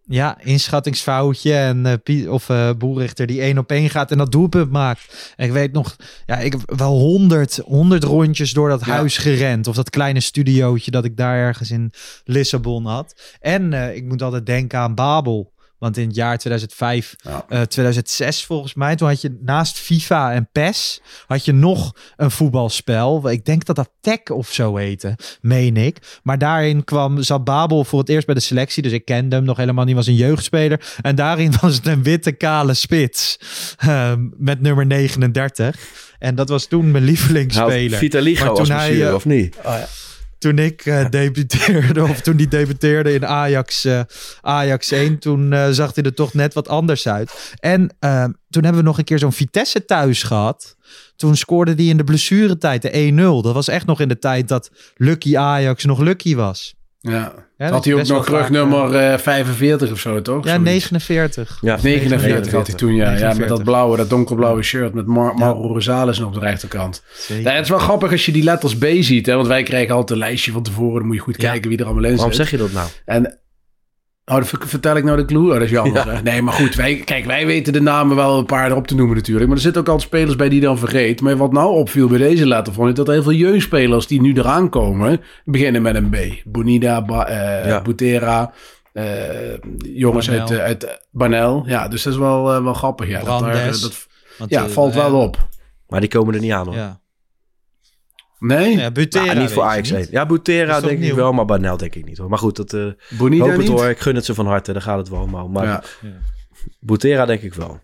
ja, inschattingsfoutje en eh, of eh Boerichter die één op één gaat en dat doelpunt maakt. En ik weet nog, ja, ik heb wel honderd, honderd rondjes door dat Ja. huis gerend. Of dat kleine studiootje dat ik daar ergens in Lissabon had. En ik moet altijd denken aan Babel. Want in het jaar 2005, Ja. eh, 2006 volgens mij, toen had je naast FIFA en PES, had je nog een voetbalspel. Ik denk dat dat Tech of zo heette, meen ik. Maar daarin kwam, zat Babel voor het eerst bij de selectie, dus ik kende hem nog helemaal niet, was een jeugdspeler. En daarin was het een witte kale spits ehm, met nummer 39. En dat was toen mijn Nou, lievelingsspeler. Vitaligo Maar was toen hij, eh, of niet? Toen ik eh, debuteerde, of toen hij debuteerde in Ajax, eh, Ajax 1, toen eh, zag hij er toch net wat anders uit. En eh, toen hebben we nog een keer zo'n Vitesse thuis gehad. Toen scoorde hij in de blessuretijd de 1-0. Dat was echt nog in de tijd dat Lucky Ajax nog Lucky was. Ja. dat had hij ook nog rugnummer eh 45 of zo, toch? Ja, Zoiets. 49. Ja, 49 had hij toen, ja. ja. Met 49. dat blauwe, dat donkerblauwe shirt met Mar Mauro Rosales op de rechterkant. Ja, het is wel grappig als je die letters B ziet, hè. Want wij krijgen altijd een lijstje van tevoren. Dan moet je goed Ja. kijken wie er allemaal in zit. Waarom zeg je dat nou? En... Oh, dat vertel ik nou de clue? Oh, dat is jammer. zeg. Nee, maar goed. Wij, kijk, wij weten de namen wel een paar erop te noemen natuurlijk. Maar er zitten ook altijd spelers bij die dan vergeet. Maar wat nou opviel bij deze letter, vond ik dat heel veel jeugdspelers die nu eraan komen, beginnen met een B. Bonida, ba, eh Ja. Butera, eh, jongens Banel. uit, uit Banel. Ja, dus dat is wel, eh, wel grappig. Ja, dat, daar, ja valt wel op. Maar die komen er niet aan hoor. Ja. Nee? Ja, Butera, Nou, niet voor Ajax niet. 1. Ja, Butera toch denk ik wel, maar Banel denk ik niet hoor. Maar goed, dat eh Bonida hoop het hoor. Ik gun het ze van harte, daar gaat het wel om. Maar Ja. Butera denk ik wel.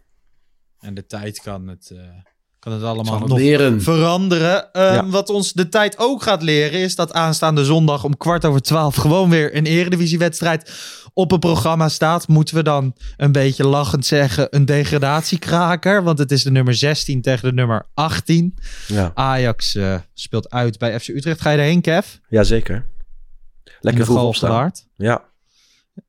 En de tijd kan het, eh, kan het allemaal het nog leren. veranderen. Ehm, Ja. Wat ons de tijd ook gaat leren is dat aanstaande zondag om kwart over twaalf gewoon weer een eredivisiewedstrijd op het programma staat. Moeten we dan een beetje lachend zeggen een degradatiekraker. Want het is de nummer 16 tegen de nummer 18. Ja, Ajax eh, speelt uit bij FC Utrecht. Ga je erheen, Kev? ja zeker. In Lekker vroeg opstaan. Ja.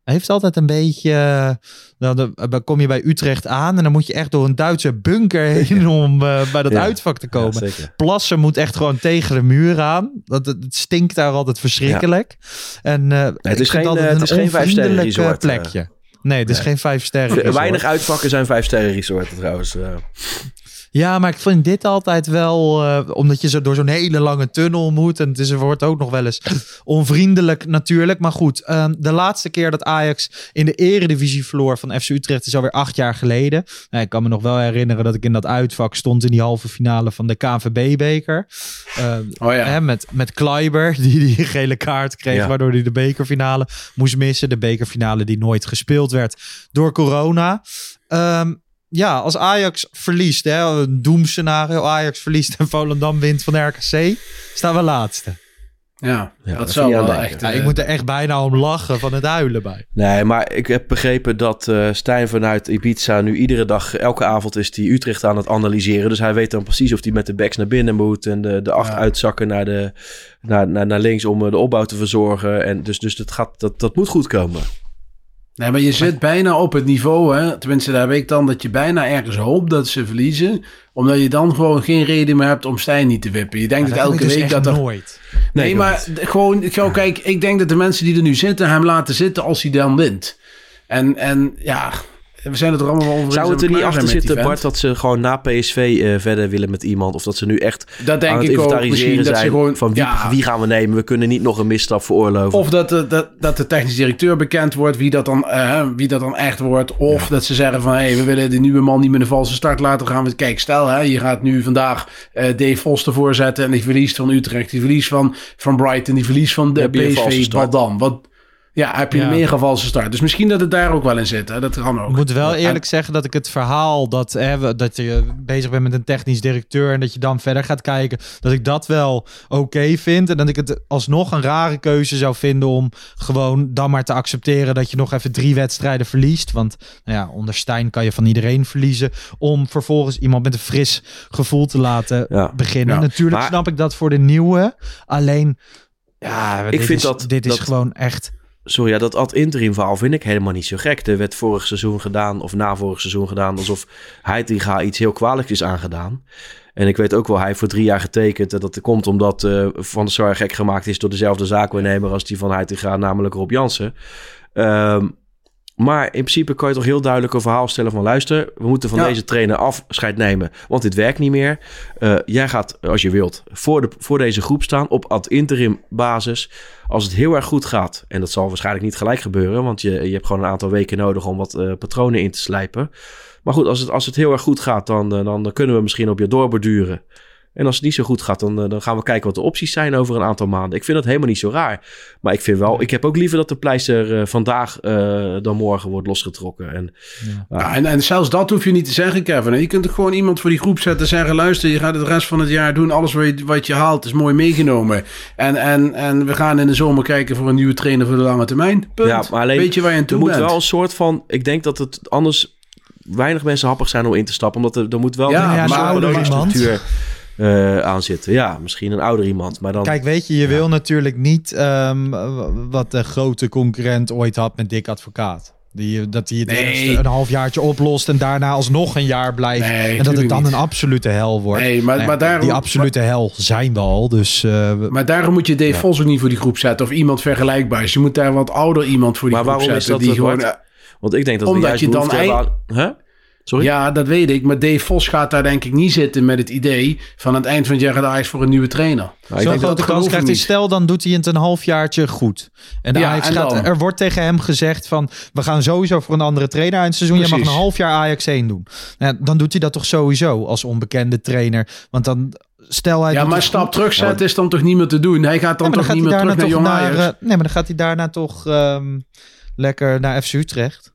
Heeft altijd een beetje. eh, nou, dan dan kom je bij Utrecht aan en dan moet je echt door een Duitse bunker heen om eh, bij dat Ja. uitvak te komen. Plassen moet echt gewoon tegen de muur aan. Dat, het, stinkt daar altijd verschrikkelijk. En eh het is geen, eh, het is geen onvriendelijk, eh, resort, eh. plekje. Nee, het is geen vijf sterren. resort. Weinig uitvakken zijn vijf sterren resorten trouwens. Ja, maar ik vind dit altijd wel, eh, omdat je zo door zo'n hele lange tunnel moet. En het is, er wordt ook nog wel eens onvriendelijk natuurlijk. Maar goed, ehm, de laatste keer dat Ajax in de eredivisie verloor van FC Utrecht is alweer acht jaar geleden. Nou, ik kan me nog wel herinneren dat ik in dat uitvak stond in die halve finale van de KNVB-beker. Oh ja. Hè, met, met Kleiber, die die gele kaart kreeg, Ja. waardoor hij de bekerfinale moest missen. De bekerfinale die nooit gespeeld werd door corona. Ehm, ja, als Ajax verliest, hè, een doemscenario, Ajax verliest en Volendam wint van de RKC, staan we laatste. Ja, Ja, dat daar zou wel echt... Ja, eh, ik moet er echt bijna om lachen van het huilen bij. Nee, maar ik heb begrepen dat eh Stijn vanuit Ibiza nu iedere dag, elke avond is die Utrecht aan het analyseren. Dus hij weet dan precies of hij met de backs naar binnen moet en de, de acht Ja. uitzakken naar, de, naar, naar, naar links om eh, de opbouw te verzorgen. En dus, dus dat, gaat, dat, dat moet goed komen. Nee, maar je zit bijna op het niveau, hè. Tenminste, daar heb ik dan dat je bijna ergens hoopt dat ze verliezen. Omdat je dan gewoon geen reden meer hebt om Stijn niet te wippen. Je denkt dat elke week dat er... nooit. Nee, maar gewoon, gewoon kijk, ik denk dat de mensen die er nu zitten hem laten zitten als hij dan wint. En, en ja, we zijn het er allemaal over. Zou dat het er niet achter zitten, Bart, dat ze gewoon na PSV eh, verder willen met iemand? Of dat ze nu echt Dat denk aan het ik ook. dat zijn ze gewoon... van wie, ja, wie gaan we nemen? We kunnen niet nog een misstap veroorloven. Of dat de, dat, dat de technisch directeur bekend wordt, wie dat dan, eh, wie dat dan echt wordt. Of dat ze zeggen van, hé, hey, we willen de nieuwe man niet met een valse start laten gaan. We, kijk, stel, hè, je gaat nu vandaag eh Dave Vos ervoor zetten en die verliest van Utrecht, die verliest van, van Brighton, die verliest van de PSV. Wat dan? Wat, ja, heb je Ja. een mega valse start. Dus misschien dat het daar ook wel in zit. Hè? Dat kan ook. Ik moet wel eerlijk zeggen dat ik het verhaal dat, hè, we- dat je bezig bent met een technisch directeur en dat je dan verder gaat kijken, dat ik dat wel oké vind. En dat ik het alsnog een rare keuze zou vinden om gewoon dan maar te accepteren dat je nog even drie wedstrijden verliest. Want nou ja, onder Stijn kan je van iedereen verliezen. Om vervolgens iemand met een fris gevoel te laten Ja. beginnen. Ja. Natuurlijk Maar- snap ik dat voor de nieuwe. Alleen, ja, dit vind is, dat- dit is dat- gewoon echt... Sorry, ja, dat ad interim verhaal vind ik helemaal niet zo gek. Er werd vorig seizoen gedaan, of na vorig seizoen gedaan, alsof Heitinga iets heel kwalijks is aangedaan. En ik weet ook wel, hij heeft voor drie jaar getekend. En dat komt omdat eh, Van der Sar gek gemaakt is door dezelfde zaakwaarnemer als die van Heitinga, namelijk Rob Jansen. Ehm, maar in principe kan je toch heel duidelijk een verhaal stellen van... luister, we moeten van Ja. deze trainer afscheid nemen, want dit werkt niet meer. Eh, jij gaat, als je wilt, voor, de, voor deze groep staan op ad interim basis. Als het heel erg goed gaat, en dat zal waarschijnlijk niet gelijk gebeuren... want je, je hebt gewoon een aantal weken nodig om wat eh, patronen in te slijpen. Maar goed, als het, als het heel erg goed gaat, dan, eh, dan kunnen we misschien op je doorborduren... En als het niet zo goed gaat, dan, eh, dan gaan we kijken wat de opties zijn over een aantal maanden. Ik vind dat helemaal niet zo raar. Maar ik vind wel, ik heb ook liever dat de pleister eh, vandaag eh, dan morgen wordt losgetrokken. En, Ja, en, en zelfs dat hoef je niet te zeggen, Kevin. Je kunt gewoon iemand voor die groep zetten en zeggen... luister, je gaat het rest van het jaar doen. Alles wat je, wat je haalt is mooi meegenomen. En, en, en we gaan in de zomer kijken voor een nieuwe trainer voor de lange termijn. Punt. Ja, maar alleen, Weet je waar je aan er toe moet bent? wel een soort van. Ik denk dat het anders weinig mensen happig zijn om in te stappen. Omdat er, er moet wel Ja, een maar soort ouder eh, aan zitten. Ja, misschien een ouder iemand. Maar dan. Kijk, weet je, je wil natuurlijk niet ehm, wat de grote concurrent ooit had met Dick Advocaat. Die, dat hij het Nee. eerst een halfjaartje oplost en daarna alsnog een jaar blijft. Nee, en dat het dan niet. een absolute hel wordt. Nee, maar- maar daarom- die absolute hel zijn we al. Dus eh, Maar daarom moet je Dave Vos ook niet voor die groep zetten. Of iemand vergelijkbaar. Je moet daar wat ouder iemand voor die maar groep waarom is zetten. dat die gewoon, Want ik denk dat Omdat we juist je dan behoefte hebben aan- Huh? Sorry? Ja, dat weet ik. Maar Dave Vos gaat daar denk ik niet zitten met het idee... van aan het eind van het jaar gaat Ajax voor een nieuwe trainer. Nou, ik zo'n denk dat- grote kans geloof krijgt hij. Stel, dan doet hij het een halfjaartje goed. En de Ja, Ajax en gaat, dan? er wordt tegen hem gezegd van... we gaan sowieso voor een andere trainer aan het seizoen. Je mag Precies. een half jaar Ajax 1 doen. Nou, dan doet hij dat toch sowieso als onbekende trainer. Want dan... Stel hij Ja, maar stap terugzetten is dan toch niet meer te doen? Hij gaat dan Nee, toch dan niet gaat meer hij terug naar Jong toch Ajax? naar, eh, Nee, maar dan gaat hij daarna toch ehm, lekker naar FC Utrecht.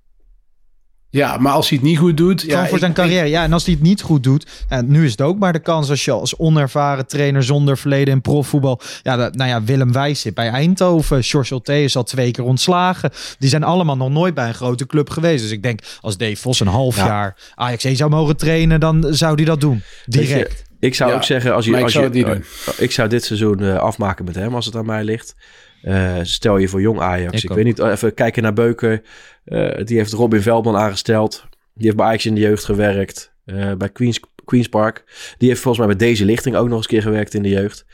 Ja, maar als hij het niet goed doet... Gewoon ja, voor ik- zijn carrière. Ja, en als hij het niet goed doet. Ja, nu is het ook maar de kans als je als onervaren trainer zonder verleden in profvoetbal. Ja, dat, nou ja, Willem Wijs zit bij Eindhoven. George Ulte is al twee keer ontslagen. Die zijn allemaal nog nooit bij een grote club geweest. Dus ik denk, als Dave Vos een half Ja. jaar Ajax 1 zou mogen trainen, dan zou hij dat doen. Je, Direct. ik zou Ja, ook zeggen, als je, ik als zou je, het niet doen. eh, ik zou dit seizoen eh, afmaken met hem als het aan mij ligt. Eh, stel je voor jong Ajax. Ik weet niet, even kijken naar Beuker. Eh, die heeft Robin Veldman aangesteld. Die heeft bij Ajax in de jeugd gewerkt. eh, bij Queens, Queens Park. Die heeft volgens mij met deze lichting ook nog eens een keer gewerkt in de jeugd.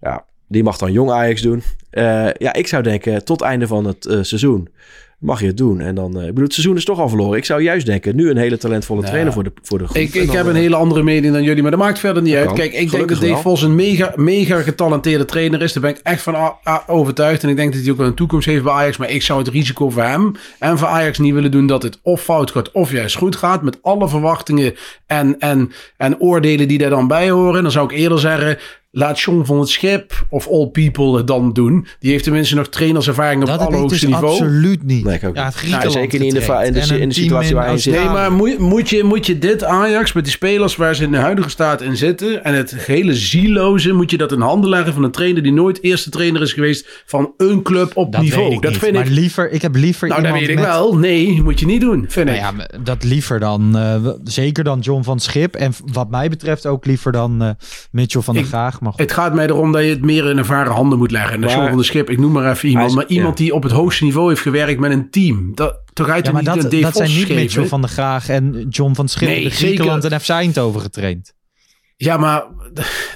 Ja, die mag dan jong Ajax doen. Eh, ja, ik zou denken, tot einde van het eh, seizoen mag je het doen. En dan, eh, ik bedoel, het seizoen is toch al verloren. Ik zou juist denken, nu een hele talentvolle Nou, trainer voor de, voor de groep. Ik, En ik dan, heb eh, een hele andere mening dan jullie, maar dat maakt verder niet uit. kan. Kijk, ik denk dat Dave wel. Vos een mega, mega getalenteerde trainer is. Daar ben ik echt van overtuigd. En ik denk dat hij ook wel een toekomst heeft bij Ajax. Maar ik zou het risico voor hem en voor Ajax niet willen doen dat het of fout gaat of juist goed gaat. Met alle verwachtingen en, en, en oordelen die daar dan bij horen. Dan zou ik eerder zeggen, laat John van het Schip of All People het dan doen. Die heeft tenminste nog trainerservaring op het allerhoogste dus niveau. absoluut niet. Nee, ik ook ja, Nou, zeker niet in de in de- in de situatie waarin je zit. Nee, maar moet, moet, je, moet je dit Ajax met die spelers waar ze in de huidige staat in zitten en het gehele zieloze, moet je dat in handen leggen van een trainer die nooit eerste trainer is geweest van een club op Dat niveau? weet ik dat niet. vind maar ik. liever, ik heb liever Nou, dat weet ik met- wel. Nee, moet je niet doen, vind Nou ik. ja, maar dat liever dan, eh, zeker dan John van Schip. En wat mij betreft ook liever dan eh, Mitchell van der Ik- Graag. Maar goed. Het gaat mij erom dat je het meer in ervaren handen moet leggen. En de Maar- John van de Schip, ik noem maar even iemand. Is- maar iemand ja. die op het hoogste niveau heeft gewerkt met een team. Dat, toch uit ja, maar niet dat, dat zijn niet geven? Mitchell van der Graag en John van Schip. Nee, de Griekenland zeker. en FC Eindhoven getraind. Ja, maar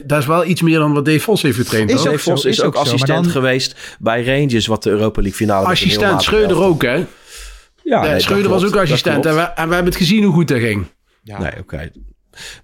dat is wel iets meer dan wat Dave Vos heeft getraind. Is. Dave Vos is is ook assistent dan- geweest bij Rangers, wat de Europa League finale Assistent Schreuder ook, hè? Ja, Nee, Schreuder was ook assistent. En we, en we hebben het gezien hoe goed dat ging. Nee, oké.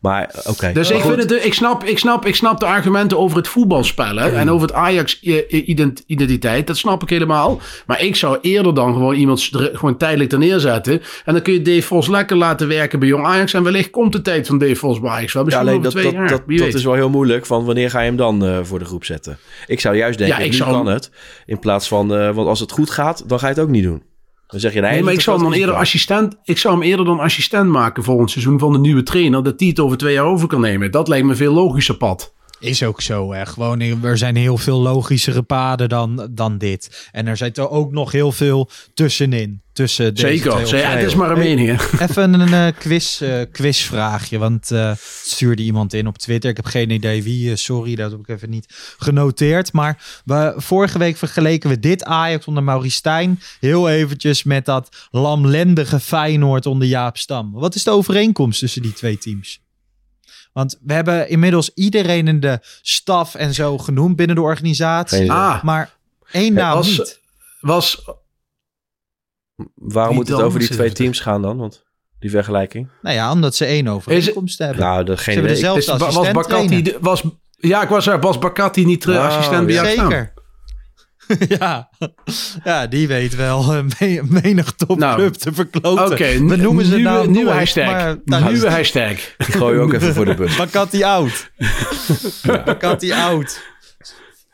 Maar oké. Dus ik, vind het, ik, snap, ik, snap, ik snap de argumenten over het voetbalspellen en over het Ajax-identiteit. Dat snap ik helemaal. Maar ik zou eerder dan gewoon iemand er- gewoon tijdelijk er neerzetten. En dan kun je Dave Vos lekker laten werken bij Jong Ajax. En wellicht komt de tijd van Dave Vos bij Ajax wel. Ja, Misschien alleen over dat, jaar. dat, dat is wel heel moeilijk. Van wanneer ga je hem dan eh, voor de groep zetten? Ik zou juist denken, Ja, ik nu zou kan het. In plaats van, eh, want als het goed gaat, dan ga je het ook niet doen. Dan zeg je, nee, Nee, maar ik zou, hem dan eerder assistent, ik zou hem eerder dan assistent maken volgend seizoen van de nieuwe trainer. Dat die het over twee jaar over kan nemen. Dat lijkt me een veel logischer pad. Is ook zo, hè. Gewoon, er zijn heel veel logischere paden dan, dan dit. En er zit er ook nog heel veel tussenin. Tussen deze Zeker. Het is maar een mening. hè. Even een eh, quiz, eh, quizvraagje. Want eh, stuurde iemand in op Twitter. Ik heb geen idee wie. sorry, dat heb ik even niet genoteerd. Maar we, vorige week vergeleken we dit Ajax onder Maurice Stijn. Heel eventjes met dat lamlendige Feyenoord onder Jaap Stam. Wat is de overeenkomst tussen die twee teams? Want we hebben inmiddels iedereen in de staf en zo genoemd binnen de organisatie. Ah, Maar één naam was- niet. was Waarom Wie moet het over die twee teams gaan dan? Want die vergelijking. Nou ja, omdat ze één overeenkomst hebben. Nou, dat ze hebben dezelfde is, was assistent was, ja, ik was er. Was Bakati niet uh, Oh, assistent bij Stam? Zeker. ja. ja, die weet wel eh, me- menig topclub Nou, te verkloten. Oké, We noemen ze nieuwe, nou nieuwe nooit, hashtag. maar daar nieuwe is- hashtag. Ik gooi je ook even voor de bus. Bakati out. Bakati out.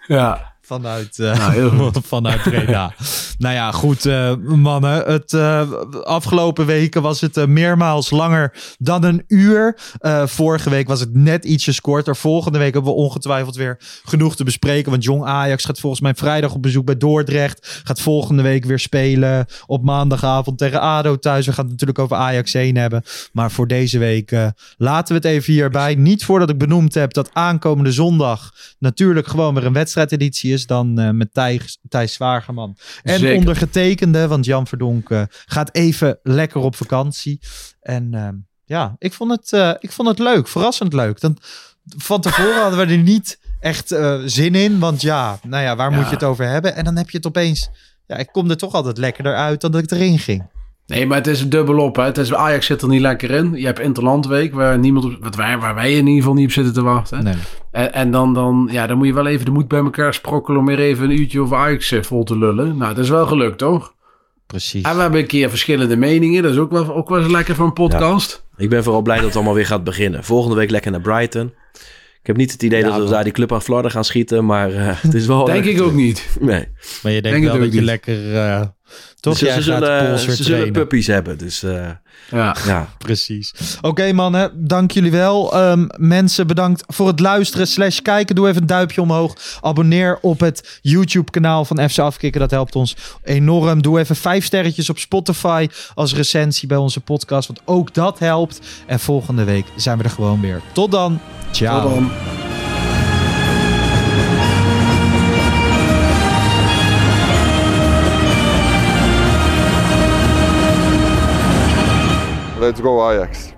Ja. Vanuit, eh, Nou, vanuit Breda. nou ja, goed eh, mannen. Het, eh, afgelopen weken was het meermaals langer dan een uur. Vorige week was het net ietsjes korter. Volgende week hebben we ongetwijfeld weer genoeg te bespreken. Want Jong Ajax gaat volgens mij vrijdag op bezoek bij Dordrecht. Gaat volgende week weer spelen op maandagavond tegen ADO thuis. We gaan het natuurlijk over Ajax 1 hebben. Maar voor deze week laten we het even hierbij. Niet voordat ik benoemd heb dat aankomende zondag natuurlijk gewoon weer een wedstrijdeditie is. Dan eh, met Thijs, Thijs Zwagerman. En Zeker. ondergetekende, want Jan Verdonk eh, gaat even lekker op vakantie. En eh, ja, ik vond, het, eh, ik vond het leuk. Verrassend leuk. Dan, van tevoren hadden we er niet echt zin in. Want ja, nou ja, waar moet je het over hebben? En dan heb je het opeens... Ja, ik kom er toch altijd lekkerder uit dan dat ik erin ging. Nee, maar het is dubbel op. Hè. Het is, Ajax zit er niet lekker in. Je hebt Interlandweek, waar, niemand op, wat wij, waar wij in ieder geval niet op zitten te wachten. Nee. En, en dan, dan, ja, dan moet je wel even de moed bij elkaar sprokkelen om weer even een uurtje over Ajax eh, vol te lullen. Nou, dat is wel gelukt, toch? Precies. En we hebben een keer verschillende meningen. Dat is ook wel, ook wel eens lekker voor een podcast. Ik ben vooral blij dat het allemaal weer gaat beginnen. Volgende week lekker naar Brighton. Ik heb niet het idee Ja, dat we daar die club aan Florida gaan schieten, maar eh, het is wel... Denk ik ook niet. Nee. Maar je Denk denkt wel dat je niet. lekker... eh, toch? ze, jij ze zullen, ze zullen puppies hebben, dus eh, Ja. ja. Precies. Oké mannen, dank jullie wel. Ehm, mensen, bedankt voor het luisteren slash kijken. Doe even een duimpje omhoog. Abonneer op het YouTube kanaal van FC Afkikken. Dat helpt ons enorm. Doe even vijf sterretjes op Spotify als recensie bij onze podcast. Want ook dat helpt. En volgende week zijn we er gewoon weer. Tot dan. Ciao. Tot dan. Let's go Ajax.